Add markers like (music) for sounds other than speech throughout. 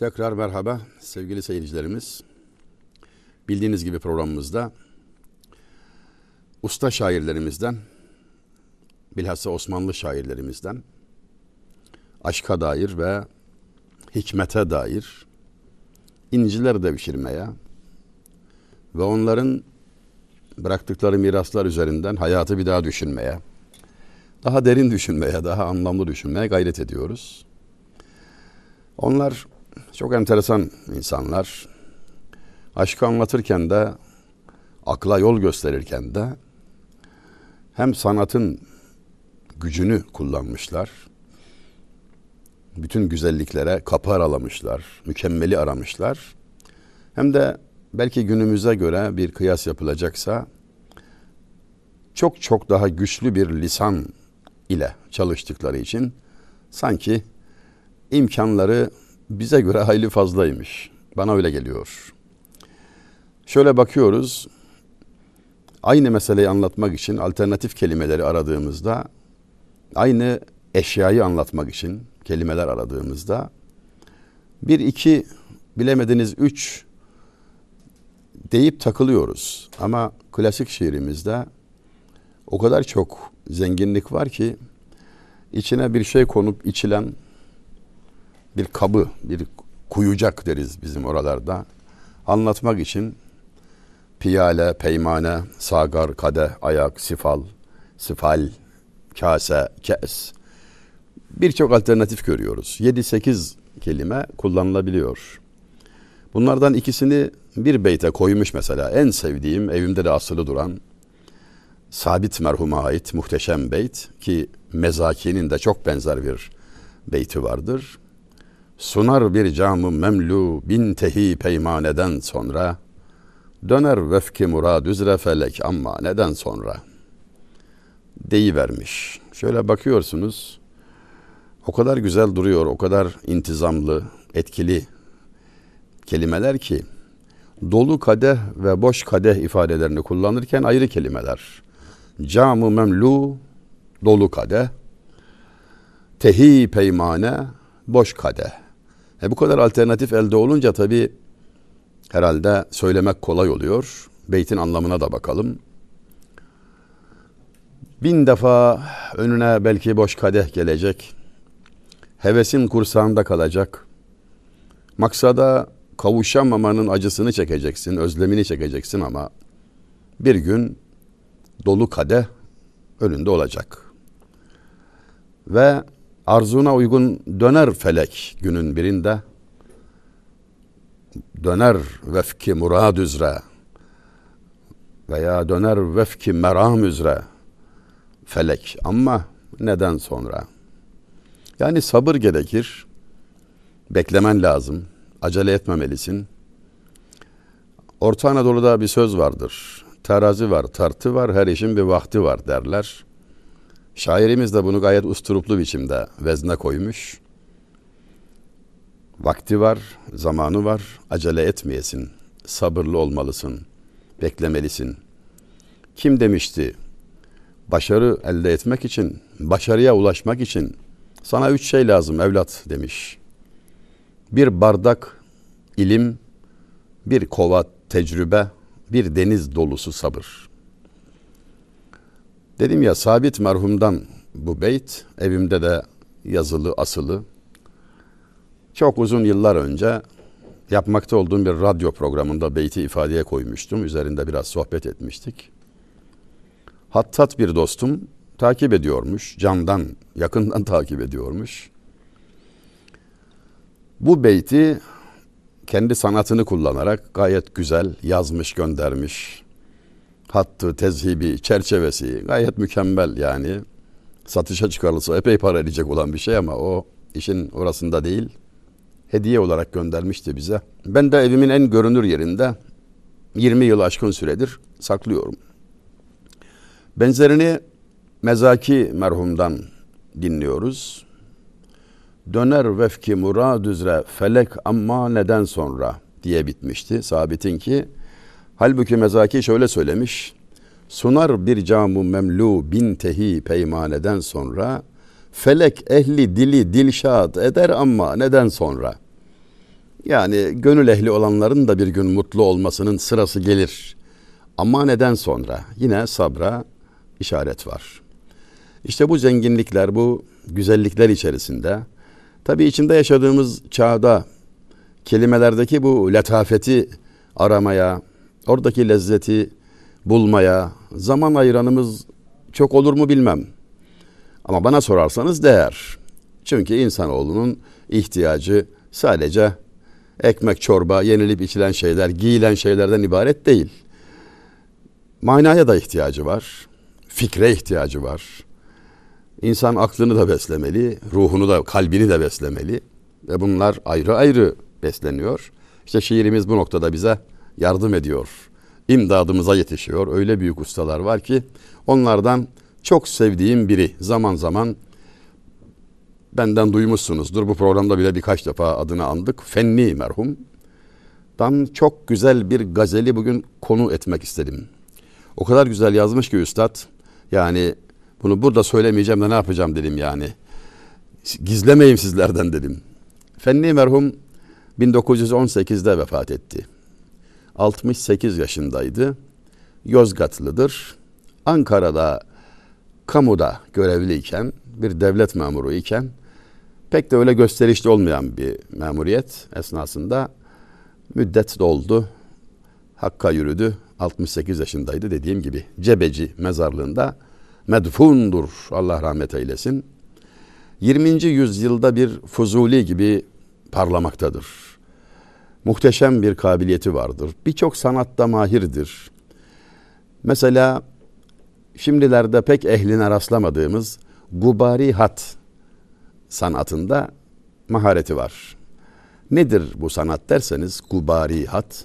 Tekrar merhaba sevgili seyircilerimiz. Bildiğiniz gibi programımızda usta şairlerimizden, bilhassa Osmanlı şairlerimizden aşka dair ve hikmete dair inciler devşirmeye ve onların bıraktıkları miraslar üzerinden hayatı bir daha düşünmeye, daha derin düşünmeye, daha anlamlı düşünmeye gayret ediyoruz. Onlar çok enteresan insanlar. Aşkı anlatırken de, akla yol gösterirken de hem sanatın gücünü kullanmışlar, bütün güzelliklere kapı aralamışlar, mükemmeli aramışlar. Hem de belki günümüze göre bir kıyas yapılacaksa çok çok daha güçlü bir lisan ile çalıştıkları için sanki imkanları bize göre hayli fazlaymış. Bana öyle geliyor. Şöyle bakıyoruz. Aynı meseleyi anlatmak için alternatif kelimeleri aradığımızda aynı eşyayı anlatmak için kelimeler aradığımızda bir iki bilemediniz üç deyip takılıyoruz. Ama klasik şiirimizde o kadar çok zenginlik var ki içine bir şey konup içilen bir kabı, bir kuyucak deriz bizim oralarda. Anlatmak için piyale, peymane, sagar, kade, ayak, sifal, sifal, kase, kes. Birçok alternatif görüyoruz. 7-8 kelime kullanılabiliyor. Bunlardan ikisini bir beyte koymuş mesela. En sevdiğim, evimde de asılı duran Sabit merhuma ait muhteşem beyt ki Mezaki'nin de çok benzer bir beyti vardır. Sunar bir camı memlu bin tehi peymaneden sonra döner vefki murad üzre felek ama neden sonra deyivermiş. Şöyle bakıyorsunuz o kadar güzel duruyor, o kadar intizamlı, etkili kelimeler ki dolu kadeh ve boş kadeh ifadelerini kullanırken ayrı kelimeler. Camı memlu dolu kadeh, tehi peymane boş kadeh. E bu kadar alternatif elde olunca tabi herhalde söylemek kolay oluyor. Beytin anlamına da bakalım. Bin defa önüne belki boş kadeh gelecek. Hevesin kursağında kalacak. Maksada kavuşamamanın acısını çekeceksin, özlemini çekeceksin ama bir gün dolu kadeh önünde olacak. Ve arzuna uygun döner felek günün birinde döner vefki murad üzere veya döner vefki meram üzere felek ama neden sonra? Yani sabır gerekir. Beklemen lazım. Acele etmemelisin. Orta Anadolu'da bir söz vardır. Terazi var, tartı var, her işin bir vakti var derler. Şairimiz de bunu gayet usturuplu biçimde vezne koymuş. Vakti var, zamanı var, acele etmeyesin. Sabırlı olmalısın, beklemelisin. Kim demişti? Başarı elde etmek için, başarıya ulaşmak için sana üç şey lazım evlat demiş. Bir bardak ilim, bir kova tecrübe, bir deniz dolusu sabır. Dedim ya sabit merhumdan bu beyt evimde de yazılı asılı. Çok uzun yıllar önce yapmakta olduğum bir radyo programında beyti ifadeye koymuştum. Üzerinde biraz sohbet etmiştik. Hattat bir dostum takip ediyormuş. Candan, yakından (laughs) takip ediyormuş. Bu beyti kendi sanatını kullanarak gayet güzel yazmış, göndermiş hattı, tezhibi, çerçevesi gayet mükemmel yani. Satışa çıkarılsa epey para edecek olan bir şey ama o işin orasında değil. Hediye olarak göndermişti bize. Ben de evimin en görünür yerinde 20 yıl aşkın süredir saklıyorum. Benzerini Mezaki merhumdan dinliyoruz. Döner vefki murad üzere felek amma neden sonra diye bitmişti. Sabitin ki Halbuki Mezaki şöyle söylemiş. Sunar bir camu memlu bin tehi peymaneden sonra felek ehli dili dilşat eder ama neden sonra? Yani gönül ehli olanların da bir gün mutlu olmasının sırası gelir. Ama neden sonra? Yine sabra işaret var. İşte bu zenginlikler, bu güzellikler içerisinde tabii içinde yaşadığımız çağda kelimelerdeki bu letafeti aramaya, oradaki lezzeti bulmaya zaman ayıranımız çok olur mu bilmem. Ama bana sorarsanız değer. Çünkü insanoğlunun ihtiyacı sadece ekmek, çorba, yenilip içilen şeyler, giyilen şeylerden ibaret değil. Manaya da ihtiyacı var. Fikre ihtiyacı var. İnsan aklını da beslemeli, ruhunu da, kalbini de beslemeli. Ve bunlar ayrı ayrı besleniyor. İşte şiirimiz bu noktada bize yardım ediyor. İmdadımıza yetişiyor. Öyle büyük ustalar var ki onlardan çok sevdiğim biri zaman zaman benden duymuşsunuzdur. Bu programda bile birkaç defa adını andık. Fenni merhum. Dan çok güzel bir gazeli bugün konu etmek istedim. O kadar güzel yazmış ki üstad. Yani bunu burada söylemeyeceğim de ne yapacağım dedim yani. Gizlemeyeyim sizlerden dedim. Fenni merhum 1918'de vefat etti. 68 yaşındaydı. Yozgatlıdır. Ankara'da kamuda görevliyken, bir devlet memuru iken pek de öyle gösterişli olmayan bir memuriyet esnasında müddet doldu. Hakka yürüdü. 68 yaşındaydı dediğim gibi. Cebeci mezarlığında medfundur. Allah rahmet eylesin. 20. yüzyılda bir Fuzuli gibi parlamaktadır. Muhteşem bir kabiliyeti vardır. Birçok sanatta mahirdir. Mesela şimdilerde pek ehline rastlamadığımız gubari hat sanatında mahareti var. Nedir bu sanat derseniz gubari hat.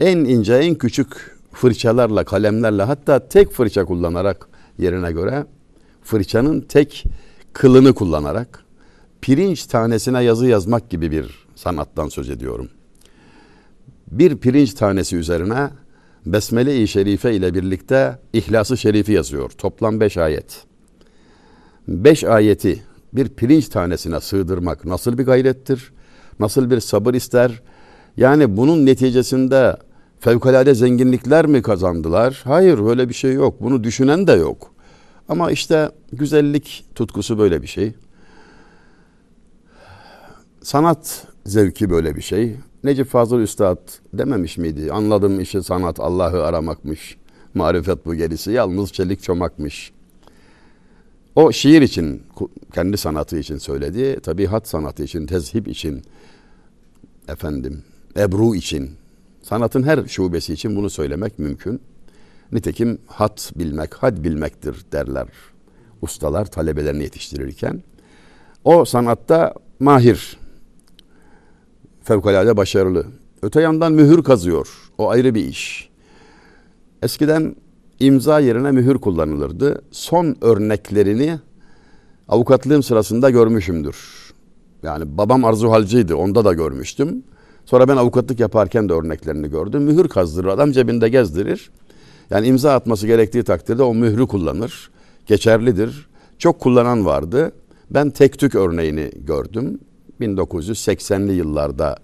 En ince en küçük fırçalarla kalemlerle hatta tek fırça kullanarak yerine göre fırçanın tek kılını kullanarak pirinç tanesine yazı yazmak gibi bir sanattan söz ediyorum. Bir pirinç tanesi üzerine Besmele-i Şerife ile birlikte İhlas-ı Şerifi yazıyor. Toplam beş ayet. Beş ayeti bir pirinç tanesine sığdırmak nasıl bir gayrettir? Nasıl bir sabır ister? Yani bunun neticesinde fevkalade zenginlikler mi kazandılar? Hayır öyle bir şey yok. Bunu düşünen de yok. Ama işte güzellik tutkusu böyle bir şey. Sanat zevki böyle bir şey. Necip Fazıl Üstad dememiş miydi? Anladım işi sanat Allah'ı aramakmış. Marifet bu gerisi yalnız çelik çomakmış. O şiir için, kendi sanatı için söyledi. Tabi hat sanatı için, tezhip için, efendim, ebru için, sanatın her şubesi için bunu söylemek mümkün. Nitekim hat bilmek, had bilmektir derler ustalar talebelerini yetiştirirken. O sanatta mahir, fevkalade başarılı. Öte yandan mühür kazıyor. O ayrı bir iş. Eskiden imza yerine mühür kullanılırdı. Son örneklerini avukatlığım sırasında görmüşümdür. Yani babam Arzu Halcı'ydı. Onda da görmüştüm. Sonra ben avukatlık yaparken de örneklerini gördüm. Mühür kazdırır. Adam cebinde gezdirir. Yani imza atması gerektiği takdirde o mührü kullanır. Geçerlidir. Çok kullanan vardı. Ben tek tük örneğini gördüm. 1980'li yıllarda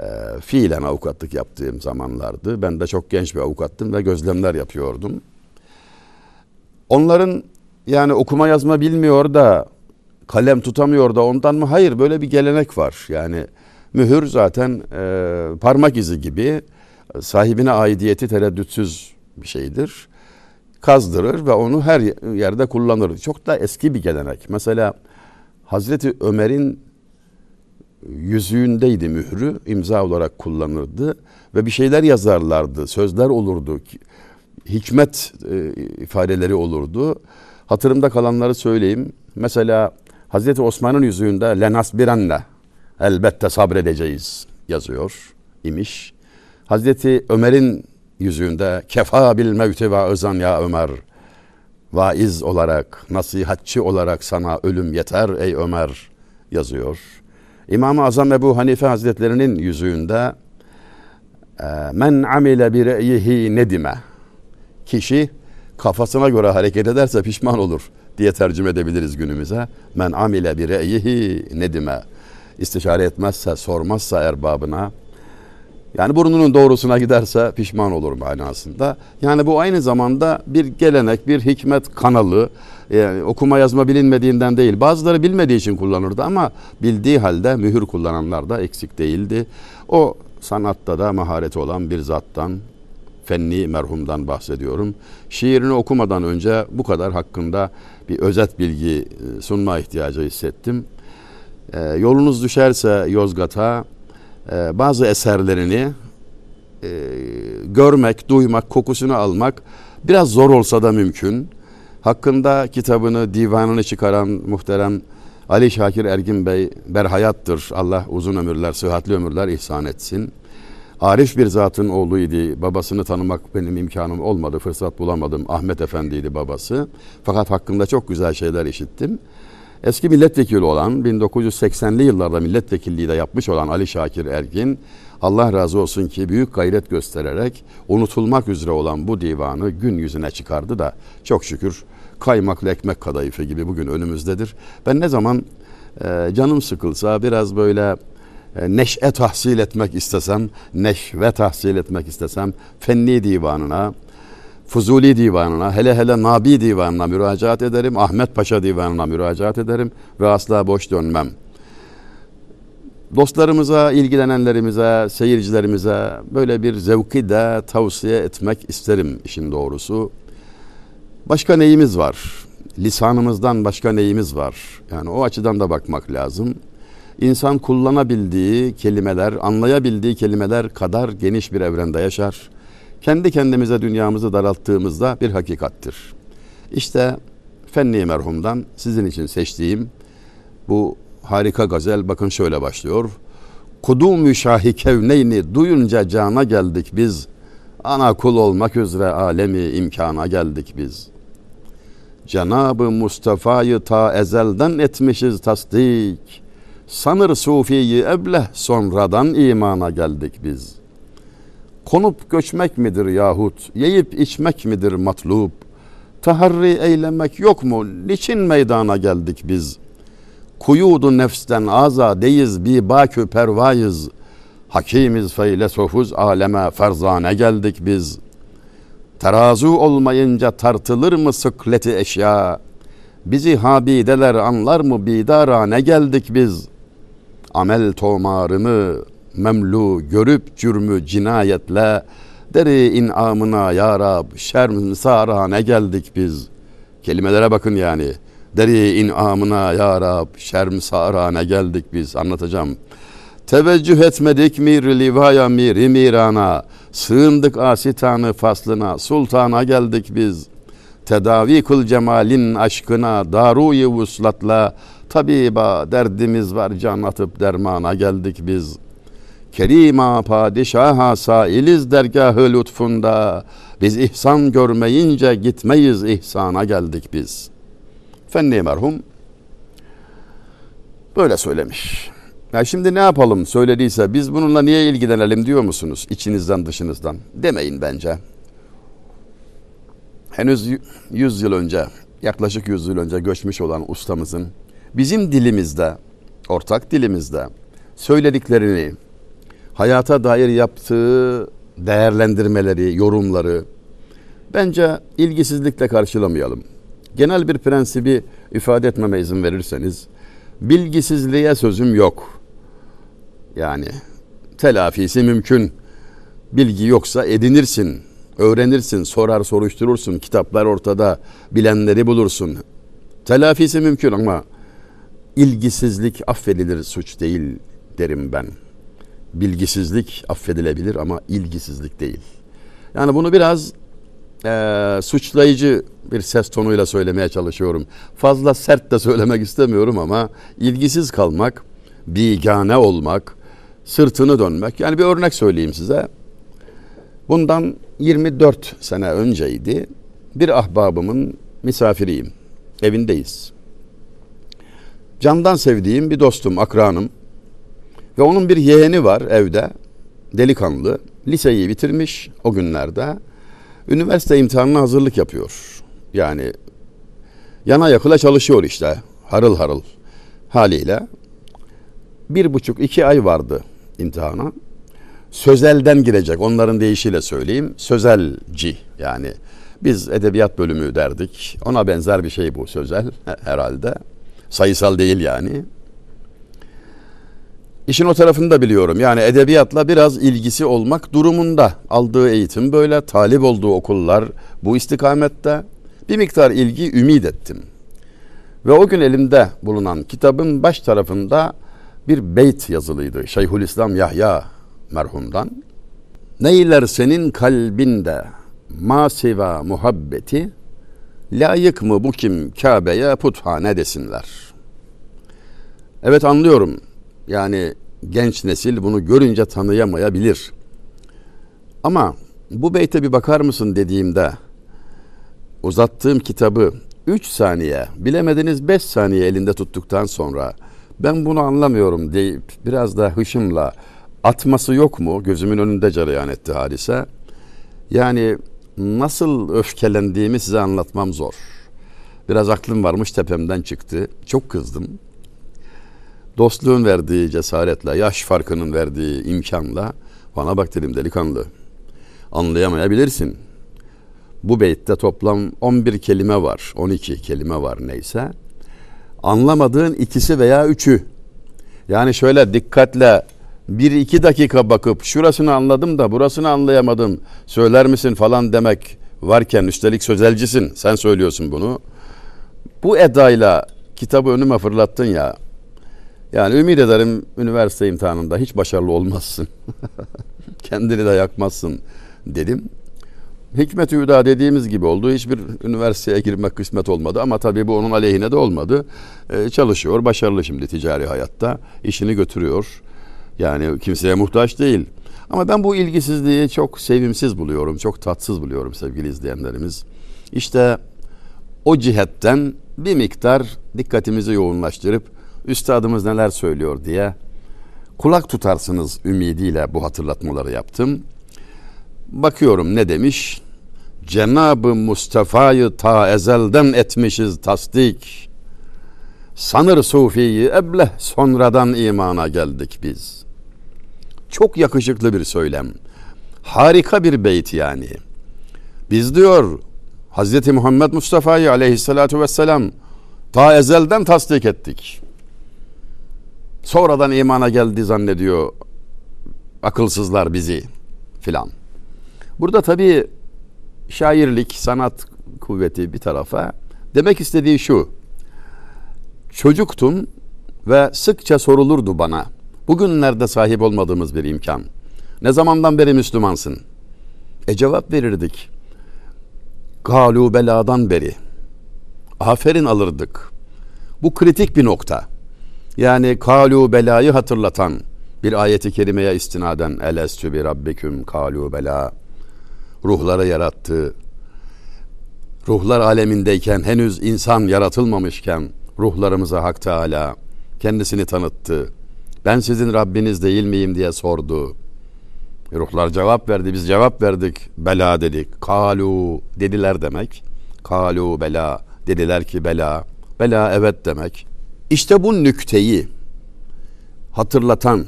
e, fiilen avukatlık yaptığım zamanlardı. Ben de çok genç bir avukattım ve gözlemler yapıyordum. Onların yani okuma yazma bilmiyor da kalem tutamıyor da ondan mı? Hayır böyle bir gelenek var. Yani mühür zaten e, parmak izi gibi sahibine aidiyeti tereddütsüz bir şeydir. Kazdırır ve onu her yerde kullanır. Çok da eski bir gelenek. Mesela Hazreti Ömer'in yüzüğündeydi mührü imza olarak kullanırdı ve bir şeyler yazarlardı sözler olurdu hikmet e, ifadeleri olurdu. Hatırımda kalanları söyleyeyim. Mesela Hazreti Osman'ın yüzüğünde lenas biranne elbette sabredeceğiz yazıyor imiş. Hazreti Ömer'in yüzüğünde kefa bil mevti ve özan ya Ömer vaiz olarak nasihatçi olarak sana ölüm yeter ey Ömer yazıyor İmam-ı Azam Ebu Hanife Hazretlerinin yüzüğünde e, men amile bir re'yihi nedime kişi kafasına göre hareket ederse pişman olur diye tercüme edebiliriz günümüze. Men amile bir re'yihi nedime istişare etmezse, sormazsa erbabına, yani burnunun doğrusuna giderse pişman olur manasında. Yani bu aynı zamanda bir gelenek, bir hikmet kanalı. Yani okuma yazma bilinmediğinden değil. Bazıları bilmediği için kullanırdı ama bildiği halde mühür kullananlar da eksik değildi. O sanatta da mahareti olan bir zattan, fenni merhumdan bahsediyorum. Şiirini okumadan önce bu kadar hakkında bir özet bilgi e, sunma ihtiyacı hissettim. Ee, yolunuz düşerse Yozgat'a e, bazı eserlerini e, görmek, duymak, kokusunu almak biraz zor olsa da mümkün. Hakkında kitabını, divanını çıkaran muhterem Ali Şakir Ergin Bey berhayattır. Allah uzun ömürler, sıhhatli ömürler ihsan etsin. Arif bir zatın oğluydu. Babasını tanımak benim imkanım olmadı, fırsat bulamadım. Ahmet Efendi'ydi babası. Fakat hakkında çok güzel şeyler işittim. Eski milletvekili olan 1980'li yıllarda milletvekilliği de yapmış olan Ali Şakir Ergin Allah razı olsun ki büyük gayret göstererek unutulmak üzere olan bu divanı gün yüzüne çıkardı da çok şükür kaymaklı ekmek kadayıfı gibi bugün önümüzdedir. Ben ne zaman e, canım sıkılsa biraz böyle e, neşe tahsil etmek istesem, neşve tahsil etmek istesem Fenni Divanı'na, Fuzuli Divanı'na, hele hele Nabi Divanı'na müracaat ederim, Ahmet Paşa Divanı'na müracaat ederim ve asla boş dönmem. Dostlarımıza, ilgilenenlerimize, seyircilerimize böyle bir zevki de tavsiye etmek isterim işin doğrusu. Başka neyimiz var? Lisanımızdan başka neyimiz var? Yani o açıdan da bakmak lazım. İnsan kullanabildiği kelimeler, anlayabildiği kelimeler kadar geniş bir evrende yaşar kendi kendimize dünyamızı daralttığımızda bir hakikattir. İşte Fenni merhumdan sizin için seçtiğim bu harika gazel bakın şöyle başlıyor. Kudum-ü duyunca cana geldik biz. Ana kul olmak üzere alemi imkana geldik biz. Cenab-ı Mustafa'yı ta ezelden etmişiz tasdik. Sanır sufiyi ebleh sonradan imana geldik biz.'' Konup göçmek midir yahut yiyip içmek midir matlub? Taharri eylemek yok mu? Niçin meydana geldik biz? Kuyudu nefsten azadeyiz, bi bakü pervayız. Hakimiz feylesofuz aleme ferzane geldik biz. Terazu olmayınca tartılır mı sıkleti eşya? Bizi habideler anlar mı bidara ne geldik biz? Amel tomarını memlu görüp cürmü cinayetle deri inamına ya Rab şerm sarane geldik biz. Kelimelere bakın yani. Deri inamına ya Rab şerm sarane geldik biz anlatacağım. Teveccüh etmedik mir livaya mir mirana. Sığındık asitanı faslına sultana geldik biz. Tedavi kıl cemalin aşkına daruyu vuslatla tabiba derdimiz var can atıp dermana geldik biz.'' Kerima padişaha sailiz dergahı lütfunda. Biz ihsan görmeyince gitmeyiz ihsana geldik biz. Fenni merhum böyle söylemiş. Ya şimdi ne yapalım söylediyse biz bununla niye ilgilenelim diyor musunuz içinizden dışınızdan? Demeyin bence. Henüz 100 yıl önce yaklaşık 100 yıl önce göçmüş olan ustamızın bizim dilimizde ortak dilimizde söylediklerini hayata dair yaptığı değerlendirmeleri, yorumları bence ilgisizlikle karşılamayalım. Genel bir prensibi ifade etmeme izin verirseniz bilgisizliğe sözüm yok. Yani telafisi mümkün. Bilgi yoksa edinirsin, öğrenirsin, sorar soruşturursun, kitaplar ortada, bilenleri bulursun. Telafisi mümkün ama ilgisizlik affedilir suç değil derim ben bilgisizlik affedilebilir ama ilgisizlik değil. Yani bunu biraz e, suçlayıcı bir ses tonuyla söylemeye çalışıyorum. Fazla sert de söylemek istemiyorum ama ilgisiz kalmak, bigane olmak, sırtını dönmek. Yani bir örnek söyleyeyim size. Bundan 24 sene önceydi. Bir ahbabımın misafiriyim. Evindeyiz. Candan sevdiğim bir dostum, akranım. Ve onun bir yeğeni var evde. Delikanlı. Liseyi bitirmiş o günlerde. Üniversite imtihanına hazırlık yapıyor. Yani yana yakıla çalışıyor işte. Harıl harıl haliyle. bir buçuk iki ay vardı imtihana. Sözelden girecek onların deyişiyle söyleyeyim. Sözelci yani biz edebiyat bölümü derdik. Ona benzer bir şey bu sözel herhalde. Sayısal değil yani. İşin o tarafını da biliyorum. Yani edebiyatla biraz ilgisi olmak durumunda. Aldığı eğitim böyle, talip olduğu okullar bu istikamette. Bir miktar ilgi ümit ettim. Ve o gün elimde bulunan kitabın baş tarafında bir beyt yazılıydı. Şeyhülislam Yahya merhumdan. Neyler senin kalbinde ma siva muhabbeti layık mı bu kim Kabe'ye puthane desinler. Evet anlıyorum. Yani genç nesil bunu görünce tanıyamayabilir. Ama bu beyte bir bakar mısın dediğimde uzattığım kitabı 3 saniye bilemediniz 5 saniye elinde tuttuktan sonra ben bunu anlamıyorum deyip biraz da hışımla atması yok mu gözümün önünde cereyan etti hadise. Yani nasıl öfkelendiğimi size anlatmam zor. Biraz aklım varmış tepemden çıktı. Çok kızdım. Dostluğun verdiği cesaretle, yaş farkının verdiği imkanla bana bak dedim delikanlı. Anlayamayabilirsin. Bu beytte toplam 11 kelime var. 12 kelime var neyse. Anlamadığın ikisi veya üçü. Yani şöyle dikkatle bir iki dakika bakıp şurasını anladım da burasını anlayamadım söyler misin falan demek varken üstelik sözelcisin sen söylüyorsun bunu. Bu edayla kitabı önüme fırlattın ya yani ümit ederim üniversite imtihanında hiç başarılı olmazsın. (laughs) Kendini de yakmazsın dedim. Hikmet-i Hüda dediğimiz gibi oldu. Hiçbir üniversiteye girmek kısmet olmadı ama tabii bu onun aleyhine de olmadı. Ee, çalışıyor, başarılı şimdi ticari hayatta. işini götürüyor. Yani kimseye muhtaç değil. Ama ben bu ilgisizliği çok sevimsiz buluyorum, çok tatsız buluyorum sevgili izleyenlerimiz. İşte o cihetten bir miktar dikkatimizi yoğunlaştırıp üstadımız neler söylüyor diye kulak tutarsınız ümidiyle bu hatırlatmaları yaptım. Bakıyorum ne demiş? Cenab-ı Mustafa'yı ta ezelden etmişiz tasdik. Sanır sufiyi ebleh sonradan imana geldik biz. Çok yakışıklı bir söylem. Harika bir beyt yani. Biz diyor Hz. Muhammed Mustafa'yı aleyhissalatu vesselam ta ezelden tasdik ettik. Sonradan imana geldi zannediyor akılsızlar bizi filan. Burada tabii şairlik, sanat kuvveti bir tarafa demek istediği şu. Çocuktum ve sıkça sorulurdu bana. Bugünlerde sahip olmadığımız bir imkan. Ne zamandan beri Müslümansın? E cevap verirdik. Galu beladan beri. Aferin alırdık. Bu kritik bir nokta. Yani kalu belayı hatırlatan bir ayeti kerimeye istinaden elestü bi rabbiküm kalu bela ruhları yarattı. Ruhlar alemindeyken henüz insan yaratılmamışken ruhlarımıza Hak Teala kendisini tanıttı. Ben sizin Rabbiniz değil miyim diye sordu. Ruhlar cevap verdi, biz cevap verdik. Bela dedik. Kalu dediler demek. Kalu bela dediler ki bela. Bela evet demek. İşte bu nükteyi hatırlatan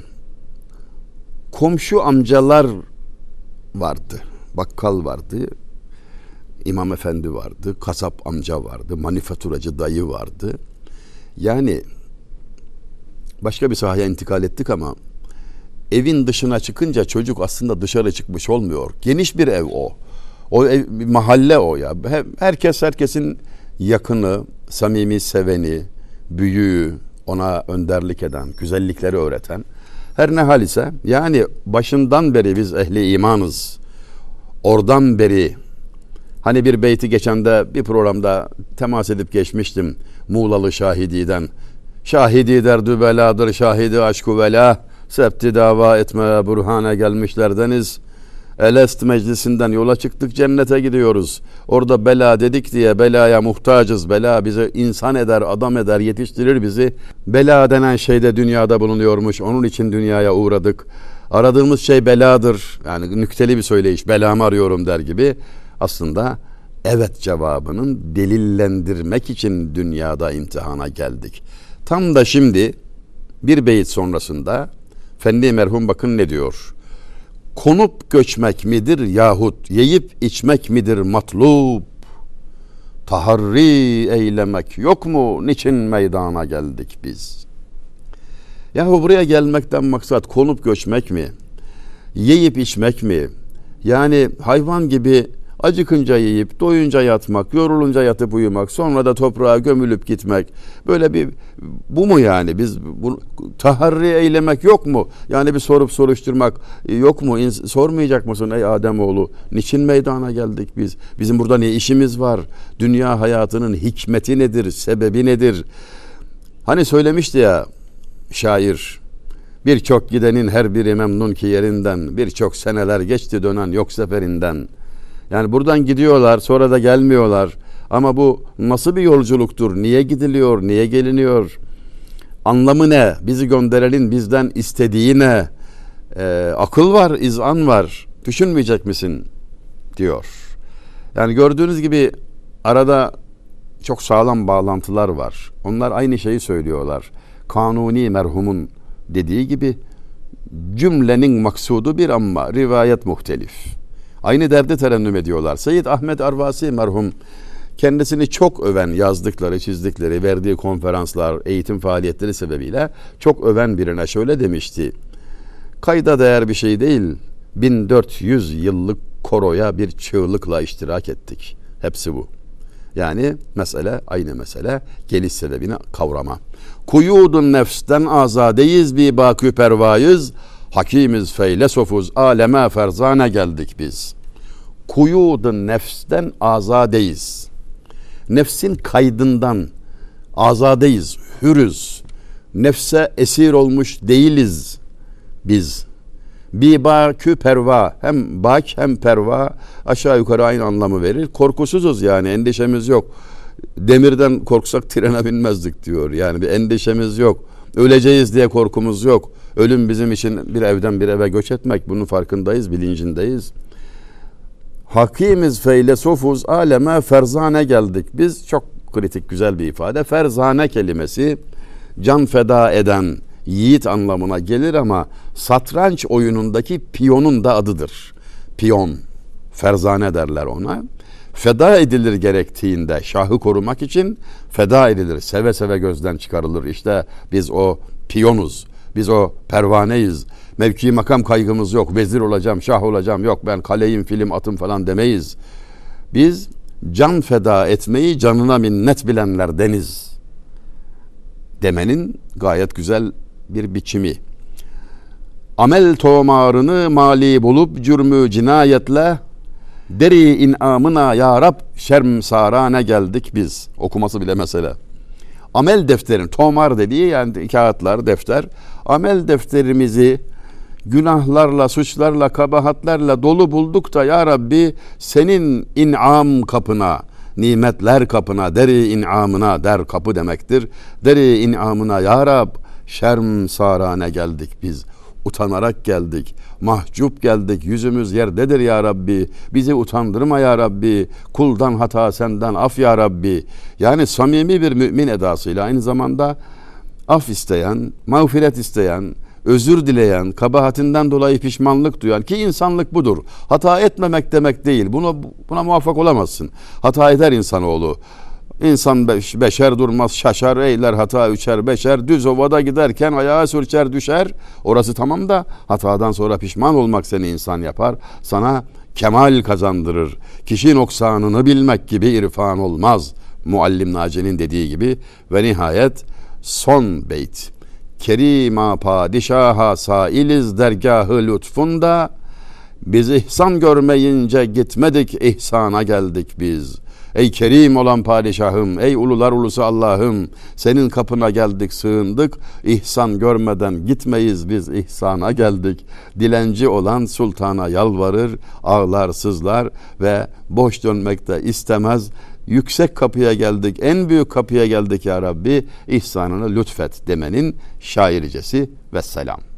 komşu amcalar vardı. Bakkal vardı. İmam efendi vardı. Kasap amca vardı. Manifaturacı dayı vardı. Yani başka bir sahaya intikal ettik ama evin dışına çıkınca çocuk aslında dışarı çıkmış olmuyor. Geniş bir ev o. O ev, mahalle o ya. Herkes herkesin yakını, samimi seveni, büyüğü, ona önderlik eden, güzellikleri öğreten. Her ne hal ise yani başından beri biz ehli imanız. Oradan beri hani bir beyti geçen de bir programda temas edip geçmiştim. Muğlalı Şahidi'den. Şahidi derdü beladır, şahidi aşku vela. Septi dava etmeye burhane gelmişlerdeniz. Elest meclisinden yola çıktık cennete gidiyoruz. Orada bela dedik diye belaya muhtacız. Bela bizi insan eder, adam eder, yetiştirir bizi. Bela denen şey de dünyada bulunuyormuş. Onun için dünyaya uğradık. Aradığımız şey beladır. Yani nükteli bir söyleyiş. Belamı arıyorum der gibi. Aslında evet cevabının delillendirmek için dünyada imtihana geldik. Tam da şimdi bir beyit sonrasında Fendi merhum bakın ne diyor? Konup göçmek midir yahut yiyip içmek midir matlub? Taharri eylemek yok mu? Niçin meydana geldik biz? Yahu buraya gelmekten maksat konup göçmek mi? Yiyip içmek mi? Yani hayvan gibi acıkınca yiyip, doyunca yatmak, yorulunca yatıp uyumak, sonra da toprağa gömülüp gitmek. Böyle bir bu mu yani? Biz bu taharri eylemek yok mu? Yani bir sorup soruşturmak yok mu? İns- sormayacak mısın ey Ademoğlu? Niçin meydana geldik biz? Bizim burada ne işimiz var? Dünya hayatının hikmeti nedir? Sebebi nedir? Hani söylemişti ya şair Birçok gidenin her biri memnun ki yerinden Birçok seneler geçti dönen yok seferinden Yani buradan gidiyorlar sonra da gelmiyorlar Ama bu nasıl bir yolculuktur? Niye gidiliyor? Niye geliniyor? Anlamı ne? Bizi gönderenin bizden istediği ne? Ee, akıl var, izan var. Düşünmeyecek misin? Diyor. Yani gördüğünüz gibi arada çok sağlam bağlantılar var. Onlar aynı şeyi söylüyorlar. Kanuni merhumun dediği gibi cümlenin maksudu bir ama rivayet muhtelif. Aynı derdi terennüm ediyorlar. Seyyid Ahmet Arvasi merhum kendisini çok öven yazdıkları, çizdikleri, verdiği konferanslar, eğitim faaliyetleri sebebiyle çok öven birine şöyle demişti. Kayda değer bir şey değil. 1400 yıllık koroya bir çığlıkla iştirak ettik. Hepsi bu. Yani mesele aynı mesele geliş sebebini kavrama. Kuyudun nefsten azadeyiz bir bakü pervayız. Hakimiz feylesofuz aleme ferzane geldik biz. Kuyudun nefsten azadeyiz. Nefsin kaydından azadeyiz, hürüz. Nefse esir olmuş değiliz biz. Bir bakü perva hem bak hem perva aşağı yukarı aynı anlamı verir. Korkusuzuz yani endişemiz yok. Demirden korksak trene binmezdik diyor. Yani bir endişemiz yok. Öleceğiz diye korkumuz yok. Ölüm bizim için bir evden bir eve göç etmek. Bunun farkındayız, bilincindeyiz. Hakimiz feylesofuz aleme ferzane geldik. Biz çok kritik güzel bir ifade. Ferzane kelimesi can feda eden, yiğit anlamına gelir ama satranç oyunundaki piyonun da adıdır. Piyon, ferzane derler ona. Feda edilir gerektiğinde şahı korumak için feda edilir. Seve seve gözden çıkarılır. İşte biz o piyonuz. Biz o pervaneyiz. Mevki makam kaygımız yok. Vezir olacağım, şah olacağım. Yok ben kaleyim, film, atım falan demeyiz. Biz can feda etmeyi canına minnet bilenler deniz demenin gayet güzel bir biçimi. Amel tomarını mali bulup cürmü cinayetle deri inamına ya Rab şerm sarane geldik biz. Okuması bile mesele. Amel defterin tomar dediği yani kağıtlar defter. Amel defterimizi günahlarla, suçlarla, kabahatlerle dolu bulduk da ya Rabbi senin inam kapına, nimetler kapına, deri inamına der kapı demektir. Deri inamına ya Rab şerm sarane geldik biz. Utanarak geldik, mahcup geldik, yüzümüz yerdedir ya Rabbi. Bizi utandırma ya Rabbi, kuldan hata senden af ya Rabbi. Yani samimi bir mümin edasıyla aynı zamanda af isteyen, mağfiret isteyen, özür dileyen, kabahatinden dolayı pişmanlık duyan ki insanlık budur. Hata etmemek demek değil. Buna buna muvaffak olamazsın. Hata eder insanoğlu. İnsan beş, beşer durmaz şaşar eyler hata üçer beşer. Düz ovada giderken ayağa sürçer düşer. Orası tamam da hatadan sonra pişman olmak seni insan yapar. Sana kemal kazandırır. Kişi noksanını bilmek gibi irfan olmaz. Muallim Naci'nin dediği gibi ve nihayet son beyt. Kerima padişaha sailiz dergahı lütfunda. Biz ihsan görmeyince gitmedik ihsana geldik biz.'' Ey kerim olan padişahım, ey ulular ulusu Allah'ım, senin kapına geldik, sığındık. İhsan görmeden gitmeyiz biz ihsana geldik. Dilenci olan sultana yalvarır, ağlar, sızlar ve boş dönmekte istemez. Yüksek kapıya geldik, en büyük kapıya geldik ya Rabbi. İhsanını lütfet demenin şairicesi ve selam.